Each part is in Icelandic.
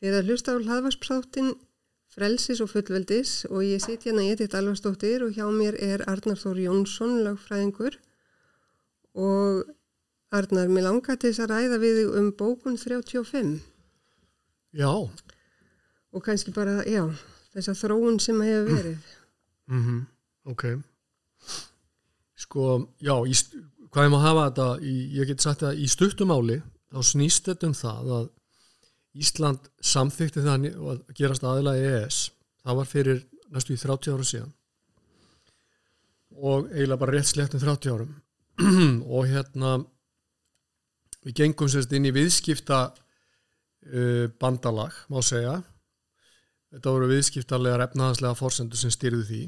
Þeir að hlusta á hlaðvarspsáttin Frelsis og fullveldis og ég sitt hérna í Edith Alvarsdóttir og hjá mér er Arnar Þór Jónsson, lagfræðingur og Arnar, mér langar til þess að ræða við um bókun 35. Já. Og kannski bara, já, þess að þróun sem hefur verið. Mm -hmm. Ok. Sko, já, í, hvað ég má hafa þetta, í, ég get sagt það í stuttumáli, þá snýst þetta um það að Ísland samþykti þannig að gerast aðila í ES, það var fyrir næstu í 30 ára síðan. Og eiginlega bara rétt slett um 30 árum. Og hérna við gengum sérst inn í viðskipta uh, bandalag, má segja. Þetta voru viðskiptarlegar efnahanslega fórsendur sem styrðu því.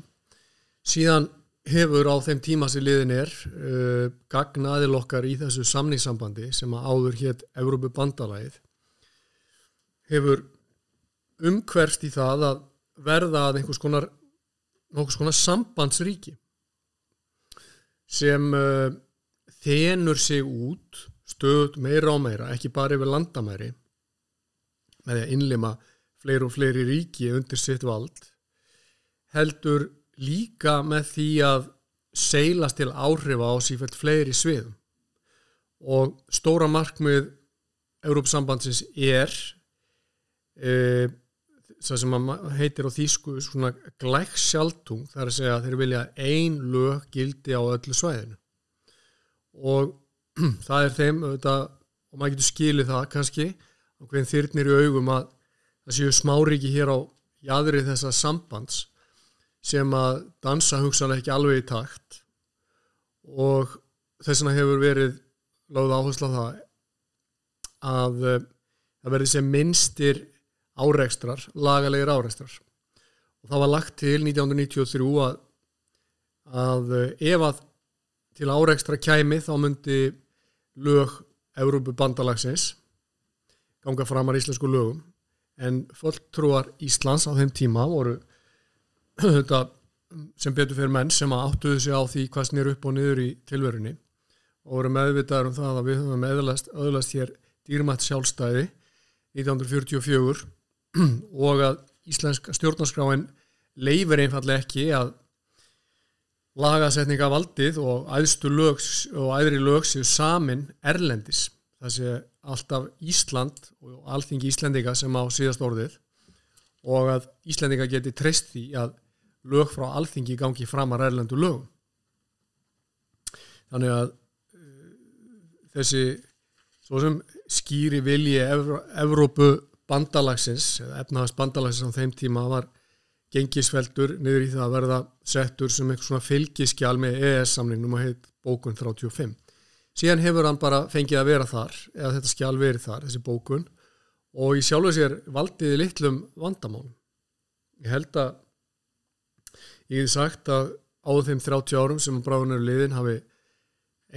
Síðan hefur á þeim tíma sem liðin er uh, gagnaðil okkar í þessu samningssambandi sem að áður hétt Európu bandalagið hefur umhverst í það að verða að einhvers konar konar sambandsríki sem uh, þenur sig út stöð meira og meira, ekki bara yfir landamæri með að innlima fleiri og fleiri ríki undir sitt vald heldur líka með því að seilast til áhrifa á sífælt fleiri sviðum. Og stóra markmið Európsambandsins er e, það sem heitir á þýsku svona glæksjaldung þar að segja að þeir vilja ein lög gildi á öllu svæðinu. Og það er þeim auðvitað, og maður getur skilið það kannski og hvernig þyrnir í augum að það séu smáriki hér á jæðri þessa sambands sem að dansa hugsanlega ekki alveg í takt. Og þess vegna hefur verið láð áherslu á það að eh, það verði sem minnstir áreikstrar, lagalegir áreikstrar og það var lagt til 1993 að, að eh, ef að til áreikstra kæmi þá myndi lög Európu bandalagsins ganga framar íslensku lögum. En fólktrúar Íslands á þeim tíma voru sem betur fyrir menn sem áttuðu sig á því hvað snýr upp og niður í tilverunni og voru meðvitaður um það að við höfum öðlast hér dýrmætt sjálfstæði 1944 og að íslensk stjórnarskráin leifir einfallega ekki að lagasetninga valdið og æðstu lögs og æðri lögs séu samin erlendis það sé alltaf Ísland og alþingi Íslendinga sem á síðast orðið og að Íslendinga geti treyst því að lög frá alþingi gangi framar erlendu lögum. Þannig að uh, þessi svo sem skýri vilji Evró, Evrópu bandalagsins, eða efnahast bandalagsins á þeim tíma var gengisveldur niður í það að verða settur sem eitthvað svona fylgiskjál með EES-samningnum og heit bókun 35. Síðan hefur hann bara fengið að vera þar, eða þetta skjál verið þar, þessi bókun, og í sjálfu sér valdiði litlum vandamálum. Ég held að Ég hef sagt að á þeim 30 árum sem bráðunar liðin hafi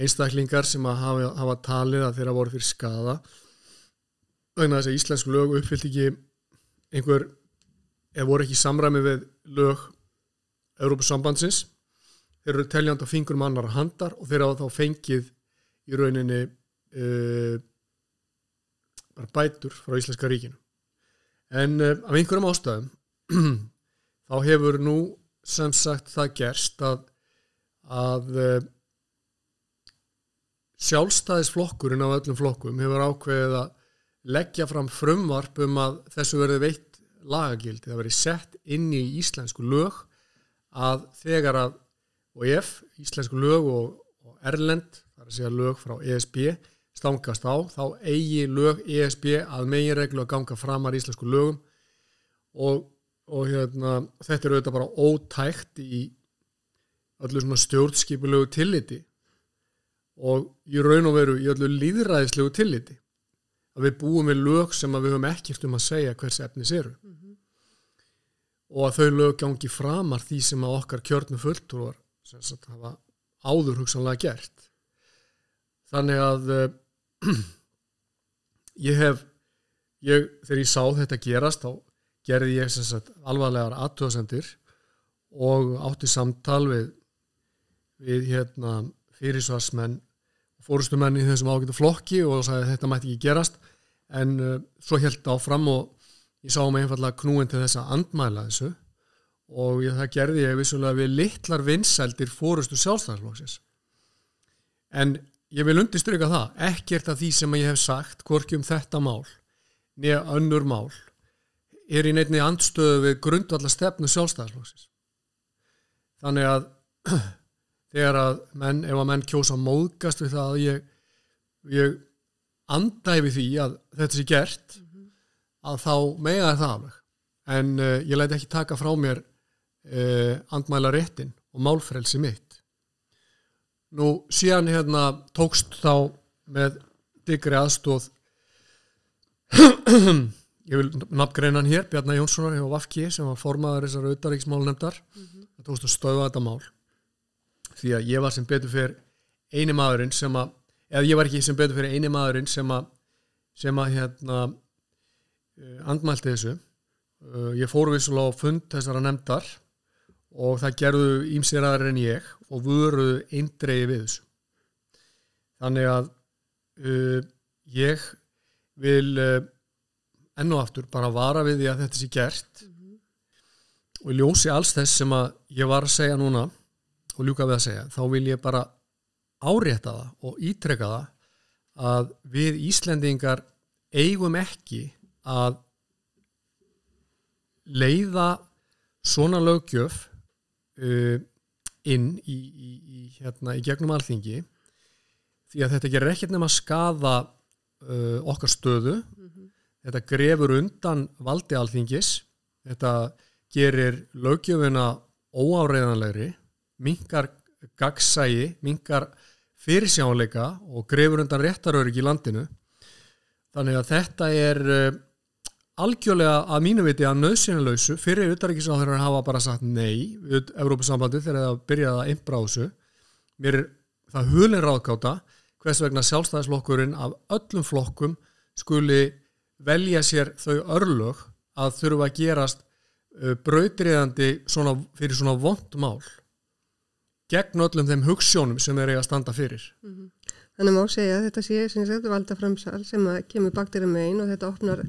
einstaklingar sem hafa, hafa talið að þeirra voru fyrir skada vegna þess að íslensk lög uppfyllt ekki einhver eða voru ekki samræmi við lög Európa-sambandsins þeir eru teljand á fingur mannar handar og þeir hafa þá fengið í rauninni uh, bætur frá Íslenska ríkinu. En uh, af einhverjum ástæðum þá hefur nú sem sagt það gerst að, að uh, sjálfstæðisflokkurinn af öllum flokkum hefur ákveðið að leggja fram frumvarp um að þessu verði veitt lagagildi, það verði sett inn í íslensku lög að þegar að og ef íslensku lög og, og Erlend, það er að segja lög frá ESB stangast á, þá eigi lög ESB að meginreglu að ganga framar íslensku lögum. Og og hérna, þetta er auðvitað bara ótækt í öllu svona stjórnskipulegu tilliti og í raun og veru í öllu líðræðislegu tilliti að við búum við lög sem við höfum ekkert um að segja hvers efnis eru mm -hmm. og að þau lög gangi framar því sem að okkar kjörnu fulltrúar sem sagt hafa áður hugsanlega gert þannig að uh, ég hef ég, þegar ég sá þetta gerast þá gerði ég sagt, alvarlegar aðtöðsendir og átti samtal við, við hérna, fyrirsvarsmenn fórustumenn í þessum ágættu flokki og sagði þetta mætti ekki gerast. En uh, svo held áfram og ég sá mig einfallega knúin til þess að andmæla þessu. Og ég, það gerði ég vissulega við litlar vinsældir fórustu sjálfstæðarflóksins en ég vil undirstryka það, ekkert af því sem ég hef sagt, hvorki um þetta mál nýja önnur mál er í neittni andstöðu við grundvallar stefnu sjálfstæðarflóksins þannig að þegar að menn, ef að menn kjósa móðgast við það að ég, ég andæfi því að þetta sé gert mm -hmm. að þá mega það alveg en uh, ég læti ekki taka frá mér uh, andmæla réttin og málfrelsi mitt nú síðan hérna tókst þá með digri aðstóð ég vil nafngreina hann hér Bjarnar Jónssonar hjá Vafki sem var formaður þessar auðaríksmálnefndar mm -hmm. tókst að stöða þetta mál því að ég var sem betur fyrir eini maðurinn sem að eða ég var ekki sem betur fyrir eini maðurinn sem að sem að hérna uh, andmælti þessu uh, ég fór vissulega á fund þessara nefndar og það gerðu ímsir aðra en ég og voru eindreiði við þessu þannig að uh, ég vil enn og aftur bara vara við því að þetta sé gert mm -hmm. og ljósi alls þess sem að ég var að segja núna og ljúka við að segja, þá vil ég bara árétta það og ítreka það að við Íslendingar eigum ekki að leiða svona lögjöf uh, inn í, í, í, hérna, í gegnum alþingi því að þetta gerir ekkert nema að skada uh, okkar stöðu. Mm -hmm. þetta grefur undan valdi alþingis. Þetta gerir lögjöfina óáreiðanlegri mingar gagsægi, mingar fyrirsjáleika og grefur undan réttarörygg í landinu. Þannig að þetta er uh, algjörlega að mínu viti að nöðsynalausu fyrir utarrikiðsáður að hafa bara sagt nei við Evrópussambandi þegar það byrjaði að þessu. Mér er það hulin ráðkáta hvers vegna sjálfstæðislokkurinn af öllum flokkum skuli velja sér þau örlög að þurfa að gerast uh, brautriðandi fyrir svona vond mál gegn öllum þeim hugssjónum sem þeir eiga að standa fyrir. Mm -hmm. Þannig má segja að þetta sé sem sagt valda framsal sem að kemur bakterið með einn og þetta opnar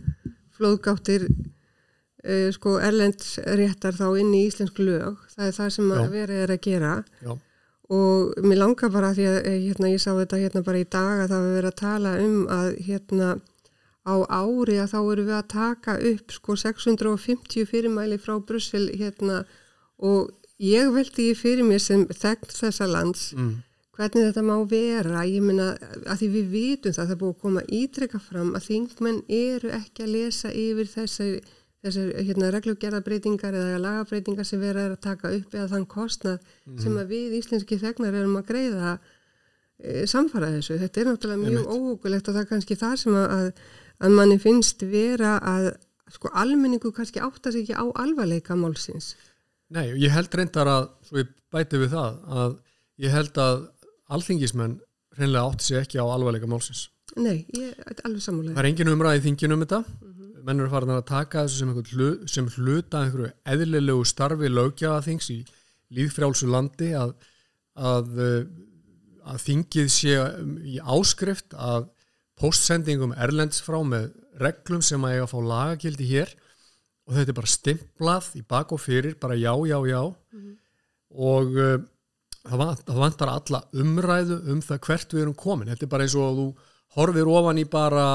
flóðgáttir uh, sko erlends réttar þá inn í íslensku lög. Það er það sem að verið er að gera Já. og mér langar bara því að eh, hérna, ég sá þetta hérna bara í dag að það hefur verið að tala um að hérna á ári að þá eru við að taka upp sko 650 fyrirmæli frá Brussel hérna og ég veldi ég fyrir mér sem þegn þessa lands mm. hvernig þetta má vera ég minna að því við vitum það það er búið að koma ítrykka fram að þingmenn eru ekki að lesa yfir þessar þessar hérna, reglugjörðabreitingar eða lagabreitingar sem vera að taka upp eða þann kostnað mm. sem að við íslenski þegnar erum að greiða e, samfara þessu. Þetta er náttúrulega mjög óhugulegt og það er kannski það sem að, að manni finnst vera að sko almenningu kannski áttast ekki á alvarleika málsins. Nei, ég held reyndar að, svo ég bæti við það, að ég held að alþingismenn reynlega átti sig ekki á alvarleika málsins. Nei, ég er alveg samúlega. Það er engin umræði þingin um þetta. Mm -hmm. Menn eru farin að taka þessu sem, hlut, sem hluta einhverju eðlilegu starfi lögjaðaþings í líðfrjálsu landi að, að, að þingið sé í áskrift að postsendingum erlends frá með reglum sem að eiga að fá lagakildi hér og þetta er bara stimplað í bak og fyrir, bara já, já, já mm -hmm. og uh, það, vant, það vantar alla umræðu um það hvert við erum komin þetta er bara eins og þú horfir ofan í bara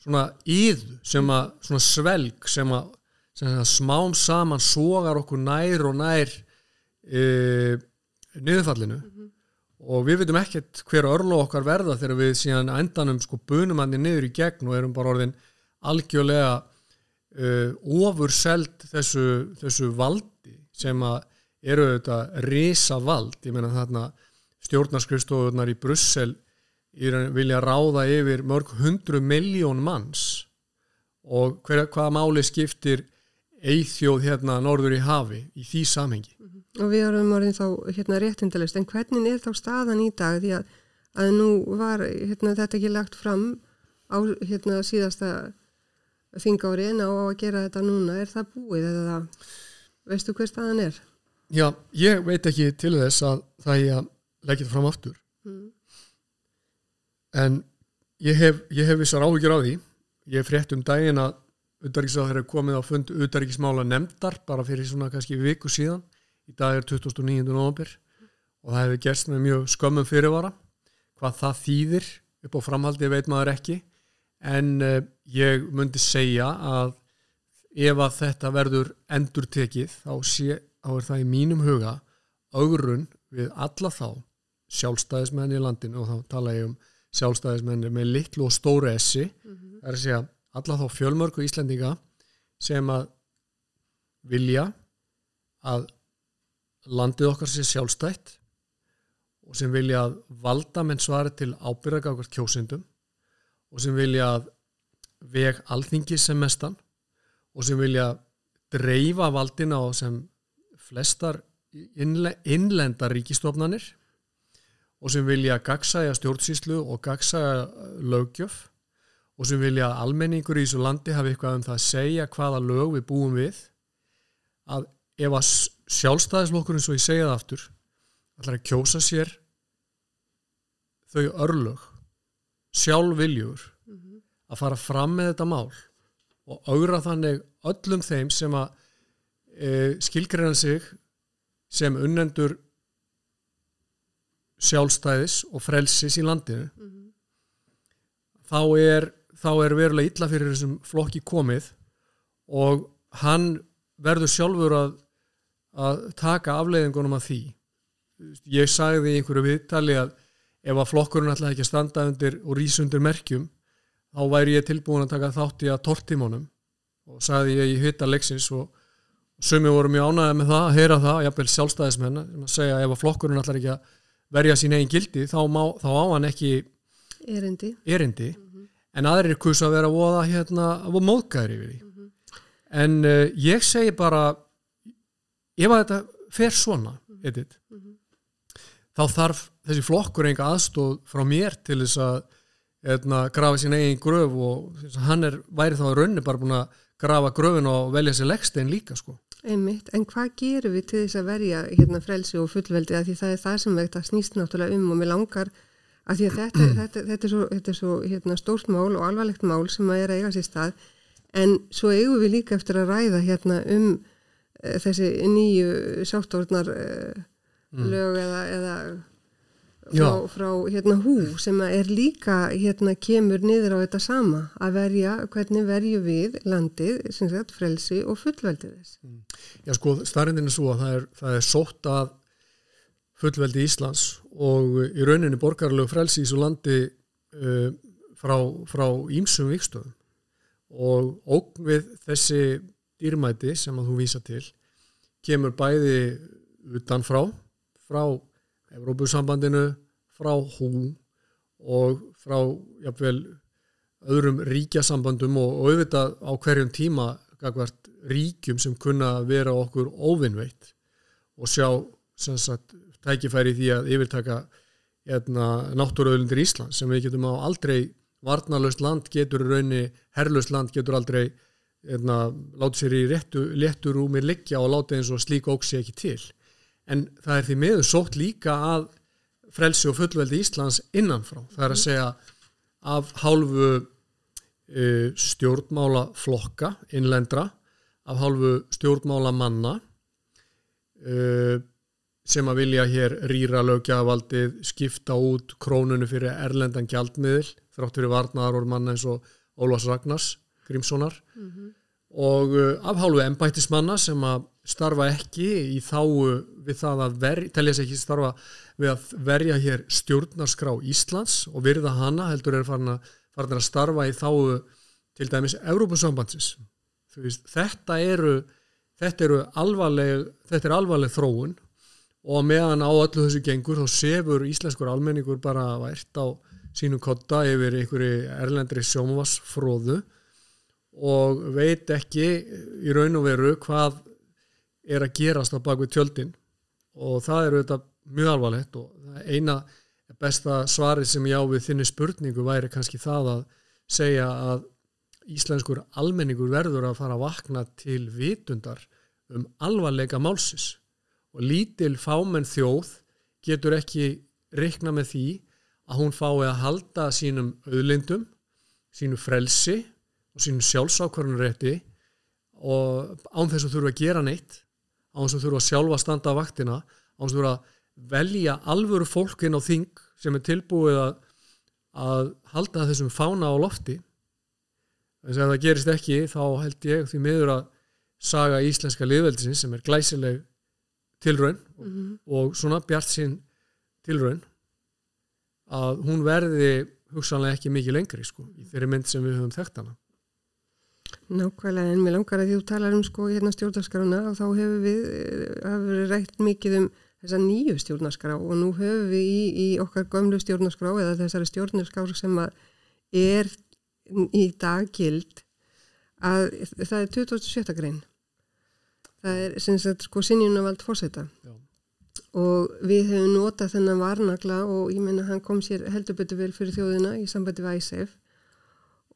svona íð sem að, svona svelg sem að, sem að smám saman sogar okkur nær og nær uh, niðurfallinu mm -hmm. og við veitum ekkert hver örlo okkar verða þegar við síðan endanum sko bunum hann niður í gegn og erum bara orðin algjörlega uh, ofurselt þessu, þessu valdi sem að eru þetta risa vald, ég menna þarna stjórnarskrifstofunar í Brussel vilja ráða yfir mörg hundru miljón manns. Og hver, hvaða máli skiptir eithjóð hérna norður í hafi í því samhengi. Og við erum orðin þá hérna réttindalist, en hvernig er þá staðan í dag? Því að, að nú var hérna, þetta ekki lagt fram á hérna síðasta þingári en á að gera þetta núna er það búið eða veistu hver staðan er? Já, ég veit ekki til þess að það ég leggja þetta fram aftur mm. en ég hef, ég hef vissar áhugir á því ég frétt um daginn að Udaríkisráður hefur komið á fund Udaríkismála nefndar bara fyrir svona kannski viku síðan í dag er 2009. november og það hefur gerst með mjög skömmum fyrirvara hvað það þýðir upp á framhaldi veit maður ekki en uh, ég myndi segja að ef að þetta verður endur tekið þá, sé, þá er það í mínum huga augrun við alla þá sjálfstæðismenn í landinu og þá tala ég um sjálfstæðismenn með litlu og stóru essi mm -hmm. það er að segja alla þá fjölmörgu Íslandinga sem að vilja að landið okkar sé sjálfstætt og sem vilja að valda menn svari til ábyrðaga okkar kjósindum og sem vilja veg alþingi sem mestan og sem vilja dreifa valdina á sem flestar innlenda ríkistofnanir og sem vilja gagsæja stjórnsýslu og gagsæja lögjöf og sem vilja almenningur í þessu landi hafi eitthvað um það að segja hvaða lög við búum við að ef að sjálfstæðislokkurinn svo ég segja það aftur ætlar að kjósa sér þau örlög sjálfviljur mm -hmm. að fara fram með þetta mál og augra þannig öllum þeim sem að e, skilgreina sig sem unnendur sjálfstæðis og frelsis í landinu mm -hmm. þá er þá er verulega illa fyrir þessum flokki komið og hann verður sjálfur að, að taka afleiðingunum af því. Ég sagði í einhverju viðtali að ef að flokkurinn ætlaði ekki að standa undir og rýsa undir merkjum þá væri ég tilbúin að taka þátt í að tortímónum og sagði ég í hytta leiksins og sumi voru mjög ánæðið með það, að heyra það, jafnvel sjálfstæðismenn að segja að ef að flokkurinn ætlaði ekki að verja sín eigin gildi þá, má, þá á hann ekki erindi, erindi. En aðrir kusa að vera voða hérna að voða móðgæðir yfir því. Mm -hmm. en uh, ég segi bara ef að þetta fer svona mm -hmm. þá þarf þessi flokkur enga aðstóð frá mér til þess að hérna, grafa sín eigin gröf og hann er, væri þá að raunni bara búin að grafa gröfin og velja sér leggstein líka sko. Einmitt, en hvað gerum við til þess að verja hérna frelsi og fullveldi? Að því það er það sem þetta snýst náttúrulega um og mér langar að því að þetta, þetta, þetta er svo, þetta er svo hérna, stórt mál og alvarlegt mál sem að er að eiga sér stað. En svo eigum við líka eftir að ræða hérna um uh, þessi nýju sáttórnar uh, mm. lög eða, eða frá, frá hérna hú sem er líka hérna kemur niður á þetta sama að verja, hvernig verju við landið, sem sagt, frelsi og fullveldið þess. Mm. Já sko, starrindin er svo að það er, það er sótt að fullveldi Íslands og í rauninni borgarlegu frelsi í svo landi uh, frá, frá ímsum vikstöðum og ógn við þessi dýrmæti sem að þú vísa til kemur bæði utan frá, frá Evrópusambandinu, frá hú og frá jafnvel öðrum ríkjasambandum og, og auðvitað á hverjum tíma gagvart ríkjum sem kunna vera okkur óvinnveitt og sjá sagt, tækifæri því að yfirtaka hérna, náttúruöðlundir Ísland sem við getum á aldrei varnalöst land getur raunni, herrlöst land getur aldrei hérna, látið sér í réttu, léttu rúmi liggja og látið eins og slík óksi ekki til. En það er því meður sótt líka að frelsi og fullveldi Íslands innanfrá. Það er að segja af hálfu uh, stjórnmála flokka innlendra, af hálfu stjórnmála manna uh, sem að vilja hér rýra lögjavaldið, skipta út krónunu fyrir erlendan gjaldmiðl þrátt fyrir varnaðar og manna eins og Ólvars Ragnars, Grímssonar mm -hmm. Og uh, afhálfu ennbættismanna sem að starfa ekki í þáu við það að verja, telja sér ekki starfa við að verja hér stjórnarskrá Íslands og virða hana heldur er farin að, farin að starfa í þáu til dæmis Európusambandsins. Þetta eru þetta eru alvarleg, þetta er alvarleg þróun og meðan á öllu þessu gengur þá sefur íslenskur almenningur bara vært á sínu kotta yfir einhverju erlendri sjómavarsfróðu og veit ekki í raun og veru hvað er að gerast á bakvið tjöldin. Og það eru þetta mjög alvarlegt og eina besta svari sem ég á við þinni spurningu væri kannski það að segja að íslenskur almenningur verður að fara að vakna til vitundar um alvarleika málsis og lítil fámenn þjóð getur ekki reikna með því að hún fái að halda sínum auðlindum, sínu frelsi og sínum sjálfsákvarðanrétti og án þess að þurfa að gera neitt án þess að þurfa að sjálfa að standa á vaktina án þess að þurfa að velja alvöru fólkin á þing sem er tilbúið að, að halda þessum fána á lofti þess að það gerist ekki þá held ég því miður að saga íslenska liðveldisins sem er glæsileg tilraun mm -hmm. og svona bjart sín tilraun að hún verði hugsanlega ekki mikið lengri sko, í þeirri mynd sem við höfum þekkt hana Nákvæmlega, en mér langar að því þú talar um sko hérna stjórnarskrana og þá hefur við hafur verið rætt mikið um þessa nýju stjórnarskrá og nú höfum við í, í okkar gömlu stjórnarskrá eða þessari stjórnarskrá sem er í dag gild að það er 27. grein. Það er sem sagt sko sinjunavald fórseta og við hefum notað þennan varnagla og ég menna hann kom sér heldur betur vel fyrir þjóðina í sambandi við ISF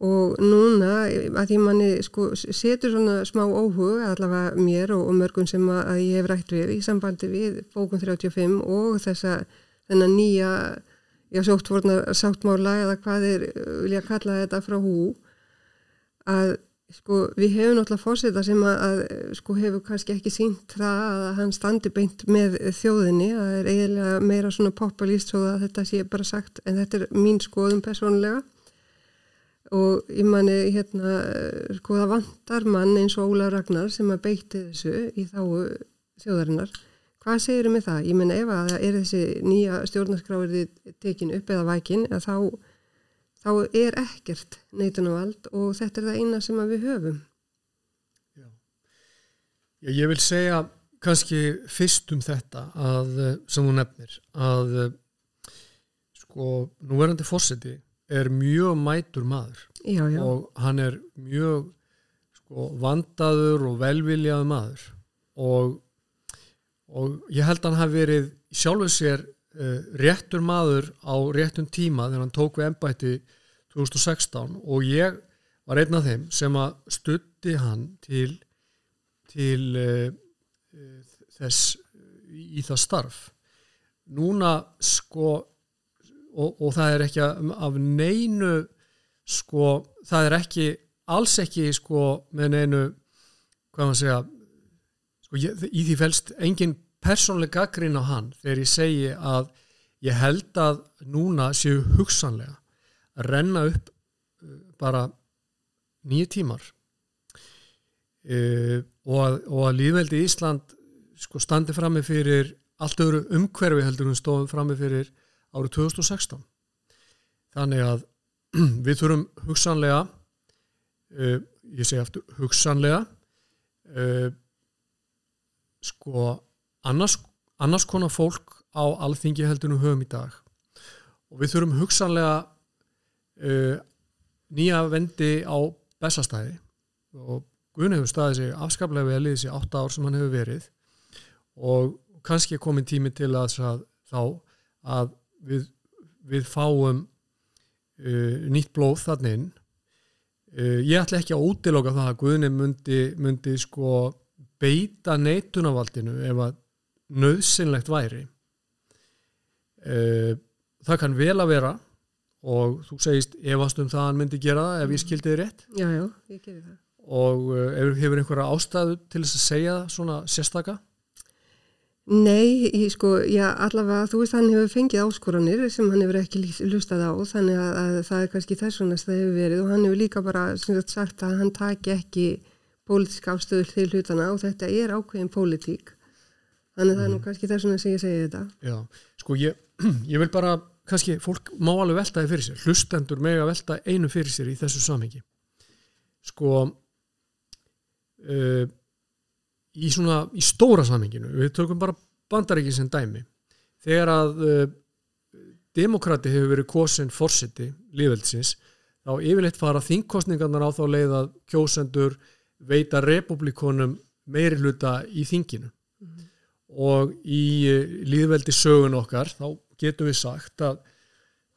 og núna að því manni sko setur svona smá óhug allavega mér og, og mörgum sem að ég hef rætt við í sambandi við bókun 35 og þessa þennan nýja já, sóttvorna sáttmála eða hvað er vilja kalla þetta frá hú að Sko við hefum náttúrulega fórseta sem að, að sko hefur kannski ekki sínt það að hann standi beint með þjóðinni, það er eiginlega meira svona populist svo að þetta sé bara sagt en þetta er mín skoðum personlega og ég manni hérna sko það vantar mann eins og Óla Ragnar sem að beitti þessu í þá þjóðarinnar. Hvað segir með það? Ég menna ef að það er þessi nýja stjórnarskráverði tekin upp eða vækin þá þá er ekkert neitunavald og þetta er það eina sem við höfum. Já. Já, ég vil segja kannski fyrst um þetta að, sem þú nefnir, að sko, núverandi fórseti er mjög mætur maður. Já, já. og hann er mjög sko, vandaður og velviljaður maður. Og, og ég held að hann hafi verið sjálfur sér uh, réttur maður á réttum tíma þegar hann tók við ennbætti 2016 og ég var einn af þeim sem að stutti hann til, til uh, uh, þess í það starf. Núna sko og, og það er ekki af neinu sko það er ekki alls ekki sko með neinu hvað maður segja sko, ég, í því fælst engin persónlega gaggrín á hann þegar ég segi að ég held að núna séu hugsanlega að renna upp uh, bara nýju tímar. Uh, og, að, og að líðveldi Ísland sko standi frammi fyrir allt öðru umhverfi heldur hún stofum frammi fyrir árið 2016 þannig að við þurfum hugsanlega uh, ég segi aftur hugsanlega uh, sko annars, annars konar fólk á alþingi heldunum höfum í dag. Og við þurfum hugsanlega uh, nýja vendi á bestastæði og Gunni hefur staðið sig afskaplega vel í þessi 8 ár sem hann hefur verið. Og kannski er komin tími til að þá að við, við fáum uh, nýtt blóð þannig inn. Uh, ég ætla ekki að útiloka það að Guðni myndi, myndi sko beita neitunavaldinu ef að nöðsynlegt væri. Uh, það kann vel að vera og þú segist efast um það að hann myndi gera það ef ég skildi þið rétt. Já, já, ég gefi það. Og uh, hefur einhverja ástæðu til þess að segja það svona sérstaka? Nei, ég sko, já, allavega þú veist hann hefur fengið áskoranir sem hann hefur ekki lustað á þannig að, að það er kannski þessonast það hefur verið og hann hefur líka bara sagt að hann taki ekki pólitísk ástöður til hlutana og þetta er ákveðin pólitík. Þannig að það er nú mhm. kannski þessonast sem ég segi þetta. Já, sko ég, ég vil bara kannski fólk má alveg veltaði fyrir sér. Hlustendur meg að velta einu fyrir sér í þessu samhengi. Sko uh, í svona í stóra samhenginu, við tökum bara bandaríki sem dæmi þegar að uh, demokrati hefur verið kosin fórseti lífveldsins þá yfirleitt fara þingkostningarnar á þá leið að kjósendur veita republikonum meiri hluta í þinginu mm -hmm. og í uh, líðveldi sögun okkar þá getum við sagt að,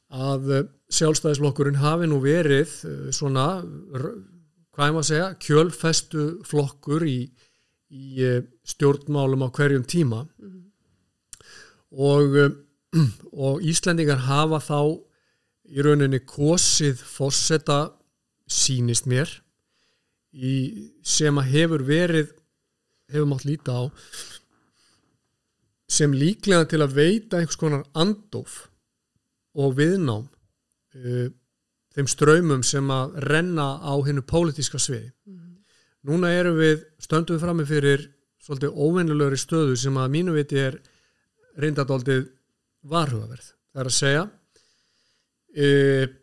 að sjálfstæðisflokkurinn hafi nú verið eh, svona, hvað er maður að segja, kjölfestu flokkur í, í eh, stjórnmálum á hverjum tíma mm -hmm. og, eh, og Íslendingar hafa þá í rauninni kosið fórseta sínist mér í, sem að hefur verið hefur mátt líta á sem líklega til að veita einhvers konar andof og viðnám uh, þeim ströymum sem að renna á hennu pólitíska sviði. Núna erum við stöndum við frammi fyrir svolítið óvennulegri stöðu sem að mínu viti er reyndadóldið varhugaverð. Það er að segja uh,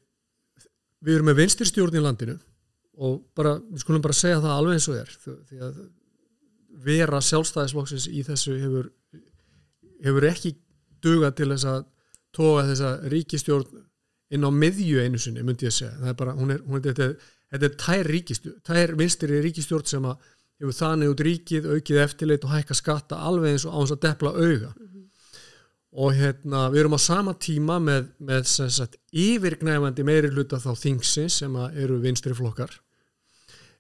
við erum með vinstirstjórn í landinu og bara, við skulum bara segja það alveg eins og er því að vera sjálfstæðisflokksins í þessu hefur, hefur ekki dugað til þess að tóa þessa ríkistjórn inn á miðju einu sinni, myndi ég segja það er bara, hún er, hún er þetta, þetta er tær ríkistjórn, tær vinstri ríkistjórn sem að hefur þannig út ríkið, aukið eftirleit og hækka skatta alveg eins og áns að depla auga mm -hmm. og hérna við erum á sama tíma með, með sagt, yfirgnæfandi meiri hluta þá þingsi sem eru vinstri flokkar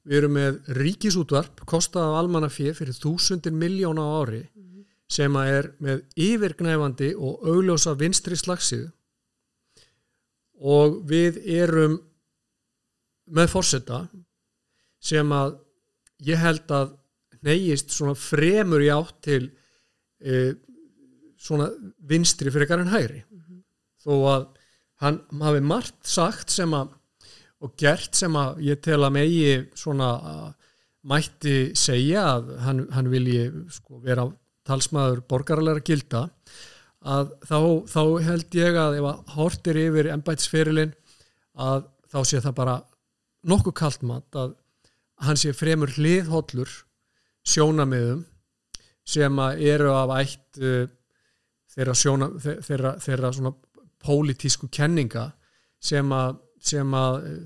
við erum með ríkisútvarp kostað af almannafið fyrir þúsundir miljóna ári mm -hmm. sem að er með yfirgnæfandi og augljósa vinstri slagsíðu og við erum með fórsetta sem að ég held að neyjist svona fremur í átt til e, svona vinstri fyrir garðin hægri mm -hmm. þó að hann hafi margt sagt sem að og gert sem að ég tel að megi svona mætti segja að hann, hann vilji sko vera talsmaður borgarleira gilda að þá, þá held ég að ef að hortir yfir ennbætsferilinn að þá sé það bara nokkuð kalt mat að hann sé fremur hliðhollur sjónamiðum sem eru af ætt uh, þeirra, sjóna, þeirra, þeirra svona pólitísku kenninga sem að, sem að uh,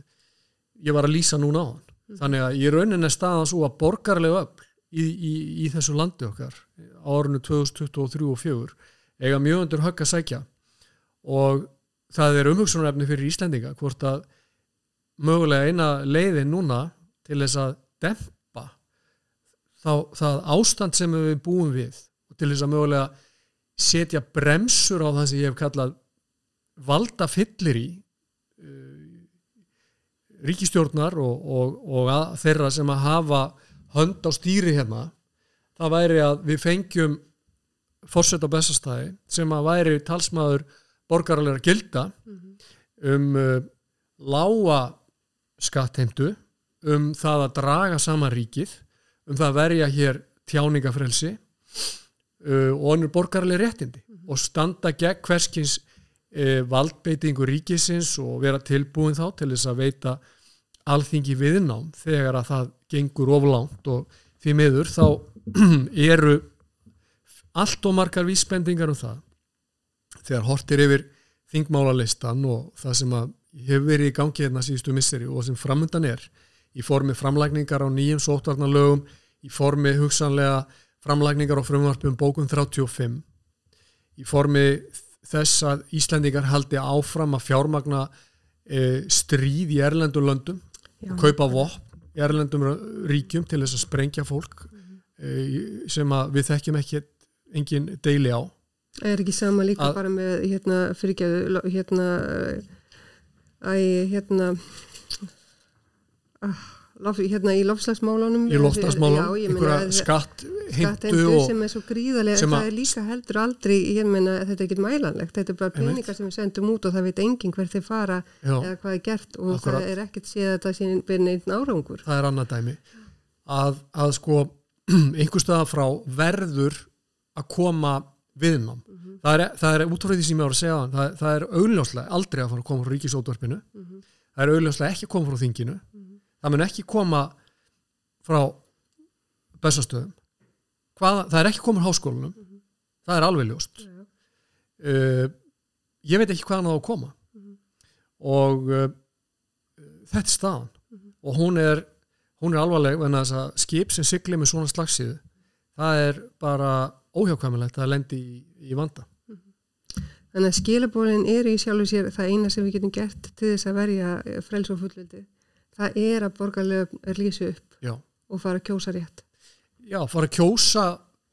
ég var að lýsa núna á hann. Mm. Þannig að ég raunin er staðan svo að borgarlega upp í, í, í þessu landi okkar á árunnu 2023 og 2004 eiga mjög undur högg að sækja og það er umhugsunarefni fyrir Íslendinga hvort að mögulega eina leiðin núna til þess að dempa þá, það ástand sem við búum við og til þess að mögulega setja bremsur á það sem ég hef kallað valda fyllir í uh, ríkistjórnar og, og, og þeirra sem að hafa hönd á stýri hérna það væri að við fengjum fórsett á bestastæði sem að væri talsmaður borgarleira gilda um uh, lága skattheimtu um það að draga saman ríkið um það að verja hér tjáningafrelsi uh, og annur borgarleir réttindi mm -hmm. og standa gegn hverskins uh, valdbeitingu ríkisins og vera tilbúin þá til þess að veita alþingi viðnám þegar að það gengur oflánt og því miður þá eru allt og margar vísbendingar um það þegar hortir yfir þingmálalistan og það sem hefur verið í gangi hérna síðustu misseri og sem framöndan er í formi framlækningar á nýjum sótvarnalögum, í formi hugsanlega framlækningar á frumvarpum bókum 35, í formi þess að Íslandingar haldi áfram að fjármagna e, stríð í erlendum löndum, kaupa vopn í erlendum ríkjum til þess að sprengja fólk e, sem við þekkjum ekki engin deili á. Er ekki sama líka að, bara með hérna fyrirgeðu hérna æ, hérna ah, lof, hérna í lofslagsmálunum í lofslagsmálunum, einhverja skatt heimtu sem er svo gríðarlega það er líka heldur aldrei, ég meina þetta er ekki mælanlegt, þetta er bara peningar sem við sendum út og það veit enginn hvert þeir fara Já, eða hvað er gert og akkurat. það er ekkert séð að þetta sé byrjun einn árangur. Það er annað dæmi. Að, að sko einhverstaða frá verður að koma viðnám. Mm -hmm. það, er, það er útfröðið sem ég ára að segja það, það er augljóslega aldrei að fara að koma frá ríkisótvarpinu mm -hmm. það er augljóslega ekki að koma frá þinginu. Mm -hmm. það mun ekki koma frá bestastöðum Hvað, það er ekki komið á háskólanum. Það er alveg ljóst. Uh, ég veit ekki hvaðan það á að koma. Og uh, þetta er staðan. Og hún er, hún er alvarleg skip sem sykli með svona slagsíðu það er bara óhjákvæmilegt að lendi í, í vanda. Þannig að skilabólinn er í sjálfu sér það eina sem við getum gert til þess að verja frels og fullveldi. Það er að borgarlega lýsa upp Já. og fara að kjósa rétt. Já, fara að kjósa,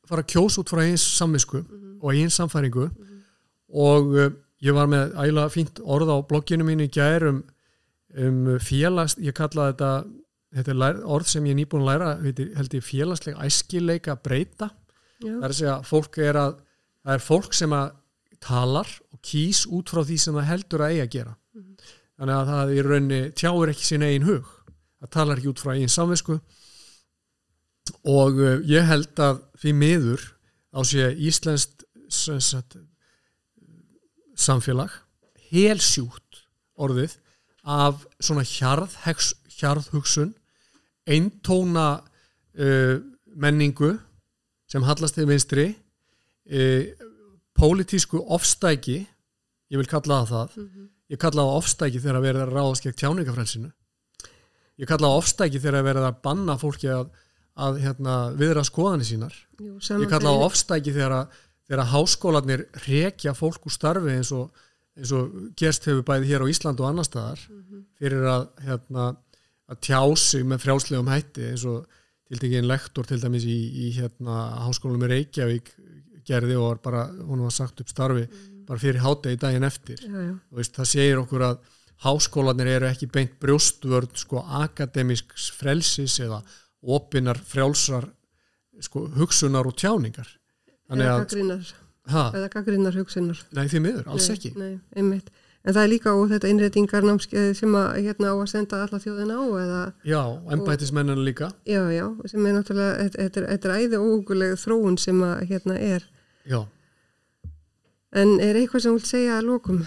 fara að kjósa út frá eins samvisku mm -hmm. og eins samfæringu mm -hmm. og uh, ég var með ægilega fínt orð á blogginu mín í gærum um félags, ég kallaði þetta þetta er orð sem ég er nýbúin að læra heitir, held ég félagslega æskileika breyta Já, það er að segja fólk er að það er fólk sem að talar og kýs út frá því sem það heldur að eiga að gera. Þannig að það í rauninni tjáir ekki sín eigin hug. Það talar ekki út frá eigin samvisku. Og uh, ég held að því miður á sé íslenskt samfélag helsjúkt orðið af svona hjarðhex, hjarðhugsun eintóna uh, menningu sem hallast til vinstri uh, pólitísku ofstæki ég vil kalla það það ég kalla það ofstæki þegar að verða að ráðast gegn tjáningafrelsinu ég kalla það ofstæki þegar að verða að banna fólki að, að hérna, viðra skoðanir sínar. Jú, ég kalla það ofstæki þegar að, þegar að háskólanir rekja fólk úr starfi eins og, eins og gerst hefur bæði hér á Ísland og annar staðar fyrir að, hérna, að tjá sig með frjálslegum hætti eins og til dægin lektor til dæmis í, í hérna, háskólanum í Reykjavík gerði og var bara, hún var sagt upp starfi bara fyrir hátegi daginn eftir. Já, já, veist, það segir okkur að háskólanir eru ekki beint brjóstvörn sko akademisks frelsis eða opinar frjálsar sko hugsunar og tjáningar. Eða ha, eða gaggrinnar hugsunar. nei því miður, alls Nei, ekki. Nei, einmitt. En það er líka og þetta innréttingar námskeið sem að hérna á að senda alla þjóðina á eða, já, embættismennina líka já, já, sem er náttúrulega, þetta- er, er æði óguleg þróun sem að hérna er. já, En er eitthvað sem þú vilt segja að lókum?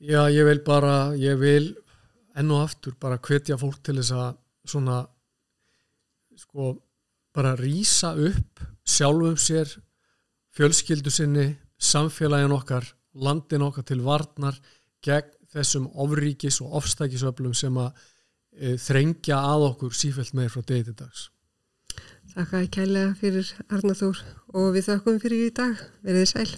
já, ég vil bara ég vil enn og aftur bara hvetja fólk til þess að svona sko bara rýsa upp sjálfum sér fjölskyldu sinni samfélagin okkar, landin okkar til varnar gegn þessum ofríkis og ofstækisöflum sem að e, þrengja að okkur sífælt meir frá degi til dags. Þakka kælega fyrir Arnaþór og við þakkum fyrir í dag. Verðið sæl.